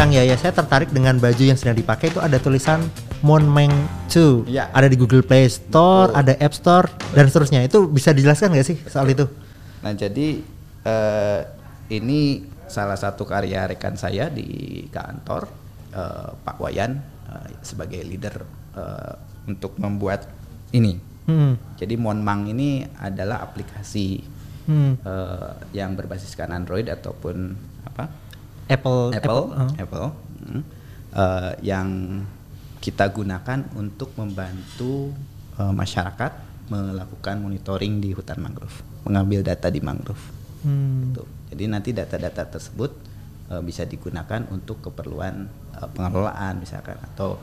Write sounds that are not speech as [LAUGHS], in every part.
Kang Yaya, saya tertarik dengan baju yang sedang dipakai itu ada tulisan Monmeng 2. Iya. Ada di Google Play Store, Betul. ada App Store dan seterusnya. Itu bisa dijelaskan nggak sih soal itu? Nah jadi eh, ini salah satu karya rekan saya di kantor eh, Pak Wayan eh, sebagai leader eh, untuk membuat ini. Hmm. Jadi Monmang ini adalah aplikasi Hmm. eh, yang berbasiskan Android ataupun apa Apple Apple oh. Apple eh, yang kita gunakan untuk membantu eh, masyarakat melakukan monitoring di hutan mangrove, mengambil data di mangrove. Hmm. Gitu. Jadi nanti data-data tersebut eh, bisa digunakan untuk keperluan eh, pengelolaan misalkan atau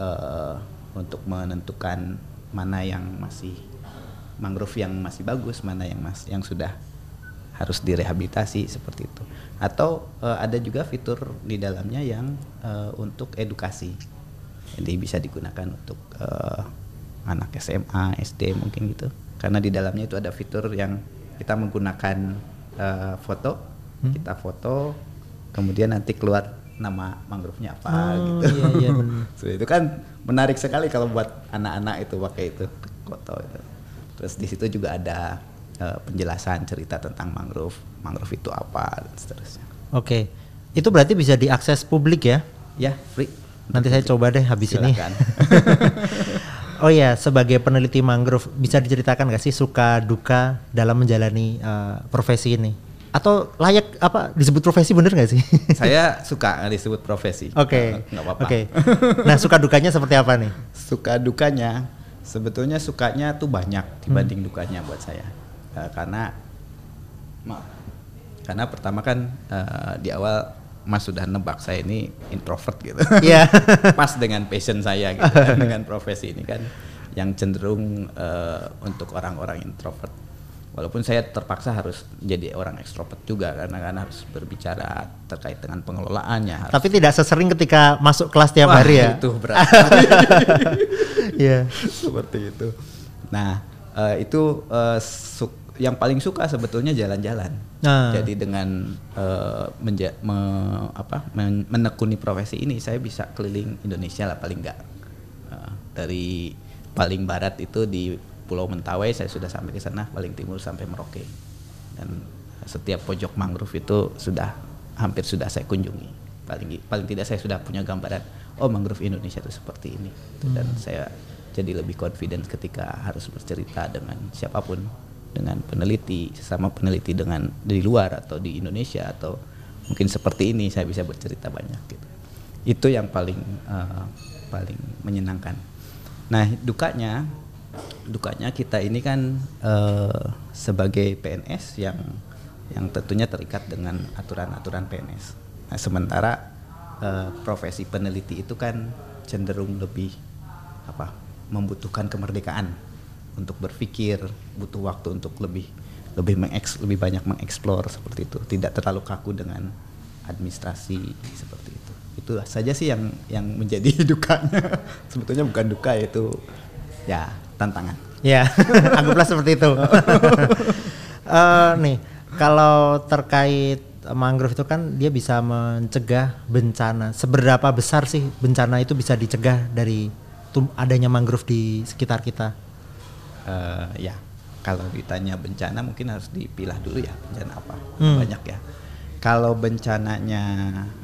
eh, untuk menentukan mana yang masih mangrove yang masih bagus, mana yang mas yang sudah harus direhabilitasi seperti itu. Atau eh, ada juga fitur di dalamnya yang eh, untuk edukasi. Jadi bisa digunakan untuk eh, anak SMA, SD mungkin gitu. Karena di dalamnya itu ada fitur yang kita menggunakan eh, foto, kita foto, kemudian nanti keluar nama mangrove-nya apa Oh, gitu. iya, iya, benar. [LAUGHS] So, itu kan menarik sekali kalau buat anak-anak itu pakai itu foto itu. Terus di situ juga ada eh, penjelasan cerita tentang mangrove, mangrove itu apa dan seterusnya. Oke. Itu berarti bisa diakses publik ya? Ya, free. Nanti saya coba deh habis ini. Silakan. [LAUGHS] oh ya, sebagai peneliti mangrove bisa diceritakan nggak sih suka duka dalam menjalani eh, profesi ini? Atau layak apa disebut profesi bener nggak sih? [LAUGHS] saya suka disebut profesi. Oke. Eh, nggak apa-apa. Oke. Nah, suka dukanya seperti apa nih? Suka dukanya, sebetulnya sukanya tuh banyak Hmm. dibanding dukanya buat saya. Eh, karena maaf, karena pertama kan eh, di awal Mas sudah nebak saya ini introvert gitu. Iya. [LAUGHS] Pas dengan passion saya gitu kan, dengan profesi ini kan yang cenderung eh, untuk orang-orang introvert. Walaupun saya terpaksa harus jadi orang ekstrovert juga karena kan harus berbicara terkait dengan pengelolaannya. harus- Tapi tidak sesering ketika masuk kelas tiap Wah, hari ya. Itu berat. [LAUGHS] Iya. seperti itu. Nah, eh, itu su- yang paling suka sebetulnya jalan-jalan. Nah. Jadi dengan eh, menja- me- apa, men- menekuni profesi ini, saya bisa keliling Indonesia lah paling enggak. Eh, dari paling barat itu di Pulau Mentawai saya sudah sampai ke sana, paling timur sampai Merauke. Dan setiap pojok mangrove itu sudah hampir sudah saya kunjungi. Paling paling tidak saya sudah punya gambaran, oh mangrove Indonesia itu seperti ini. Dan saya jadi lebih confident ketika harus bercerita dengan siapa pun, dengan peneliti, sesama peneliti dengan di luar atau di Indonesia atau mungkin seperti ini saya bisa bercerita banyak gitu. Itu yang paling eh, paling menyenangkan. Nah, dukanya dukanya kita ini kan eh, sebagai PNS yang yang tentunya terikat dengan aturan-aturan PNS. Nah, sementara eh, profesi peneliti itu kan cenderung lebih apa? Membutuhkan kemerdekaan untuk berpikir, butuh waktu untuk lebih lebih mengeks, lebih banyak mengeksplor seperti itu, tidak terlalu kaku dengan administrasi seperti itu. Itu saja sih yang yang menjadi [LAUGHS] dukanya. Sebetulnya bukan duka itu ya tantangan. Ya, [LAUGHS] anggaplah seperti itu. [LAUGHS] Eh, nih, kalau terkait mangrove itu kan dia bisa mencegah bencana. Seberapa besar sih bencana itu bisa dicegah dari tum- adanya mangrove di sekitar kita? Eh, ya kalau ditanya bencana mungkin harus dipilah dulu ya bencana apa? Hmm. banyak ya. Kalau bencananya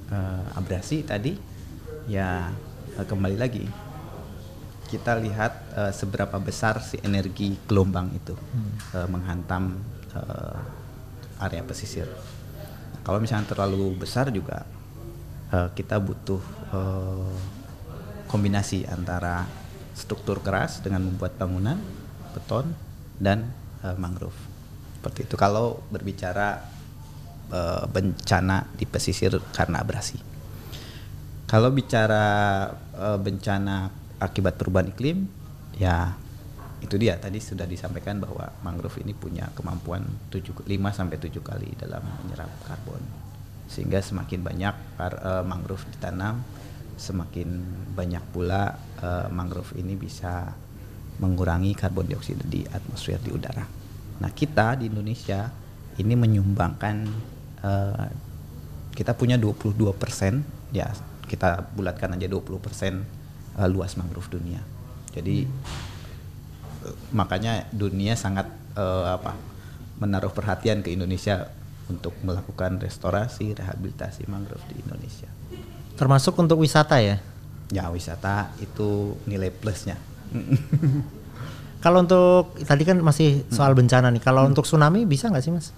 eh, abrasi tadi ya eh, kembali lagi. Kita lihat eh, seberapa besar si energi gelombang itu eh, menghantam eh, area pesisir. Kalau misalnya terlalu besar juga eh, kita butuh eh, kombinasi antara struktur keras dengan membuat bangunan beton dan eh, mangrove. Seperti itu. Kalau berbicara eh, bencana di pesisir karena abrasi. Kalau bicara eh, bencana akibat perubahan iklim ya itu dia. Tadi sudah disampaikan bahwa mangrove ini punya kemampuan 7, 5 sampai 7 kali dalam menyerap karbon. Sehingga semakin banyak mangrove ditanam semakin banyak pula eh, mangrove ini bisa mengurangi karbon dioksida di atmosfer di udara. Nah kita di Indonesia ini menyumbangkan eh, kita punya 22 persen, ya kita bulatkan aja 20 persen uh, luas mangrove dunia. Jadi uh, makanya dunia sangat uh, apa menaruh perhatian ke Indonesia untuk melakukan restorasi, rehabilitasi mangrove di Indonesia. Termasuk untuk wisata ya? Ya wisata itu nilai plusnya. [LAUGHS] Kalau untuk tadi kan masih soal bencana nih. Kalau untuk tsunami bisa nggak sih mas?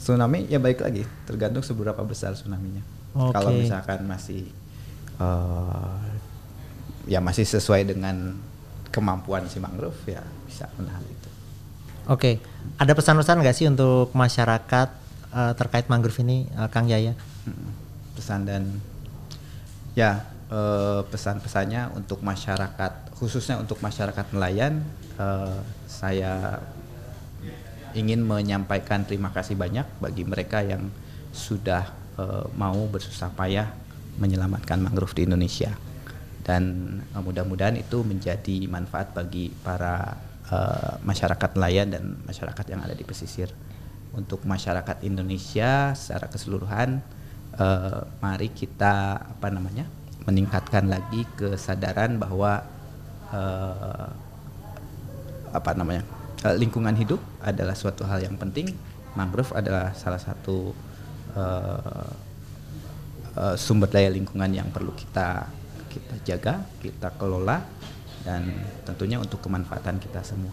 Tsunami ya baik lagi, tergantung seberapa besar tsunaminya. Oke. Kalau misalkan masih uh, ya masih sesuai dengan kemampuan si mangrove ya bisa menahan itu. Oke, ada pesan-pesan nggak sih untuk masyarakat uh, terkait mangrove ini, uh, Kang Yaya? Mm, Pesan dan ya eh, pesan-pesannya untuk masyarakat khususnya untuk masyarakat nelayan eh, saya ingin menyampaikan terima kasih banyak bagi mereka yang sudah eh, mau bersusah payah menyelamatkan mangrove di Indonesia. Dan mudah-mudahan itu menjadi manfaat bagi para masyarakat nelayan dan masyarakat yang ada di pesisir. Untuk masyarakat Indonesia secara keseluruhan eh, mari kita apa namanya meningkatkan lagi kesadaran bahwa eh, apa namanya eh, lingkungan hidup adalah suatu hal yang penting. Mangrove adalah salah satu eh, eh, sumber daya lingkungan yang perlu kita kita jaga kita kelola dan tentunya untuk kemanfaatan kita semua.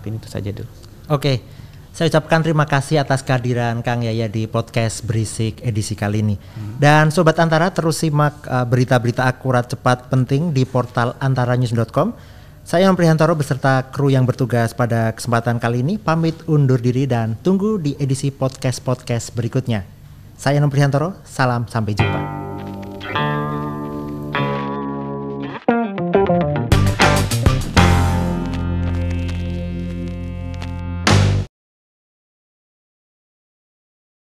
Mungkin itu saja dulu. Oke, saya ucapkan terima kasih atas kehadiran Kang Yaya di podcast Berisik edisi kali ini. Dan Sobat Antara terus simak uh, berita-berita akurat cepat penting di portal antaranews.com. Saya Om Prihantoro beserta kru yang bertugas pada kesempatan kali ini pamit undur diri dan tunggu di edisi podcast-podcast berikutnya. Saya Om Prihantoro, salam sampai jumpa.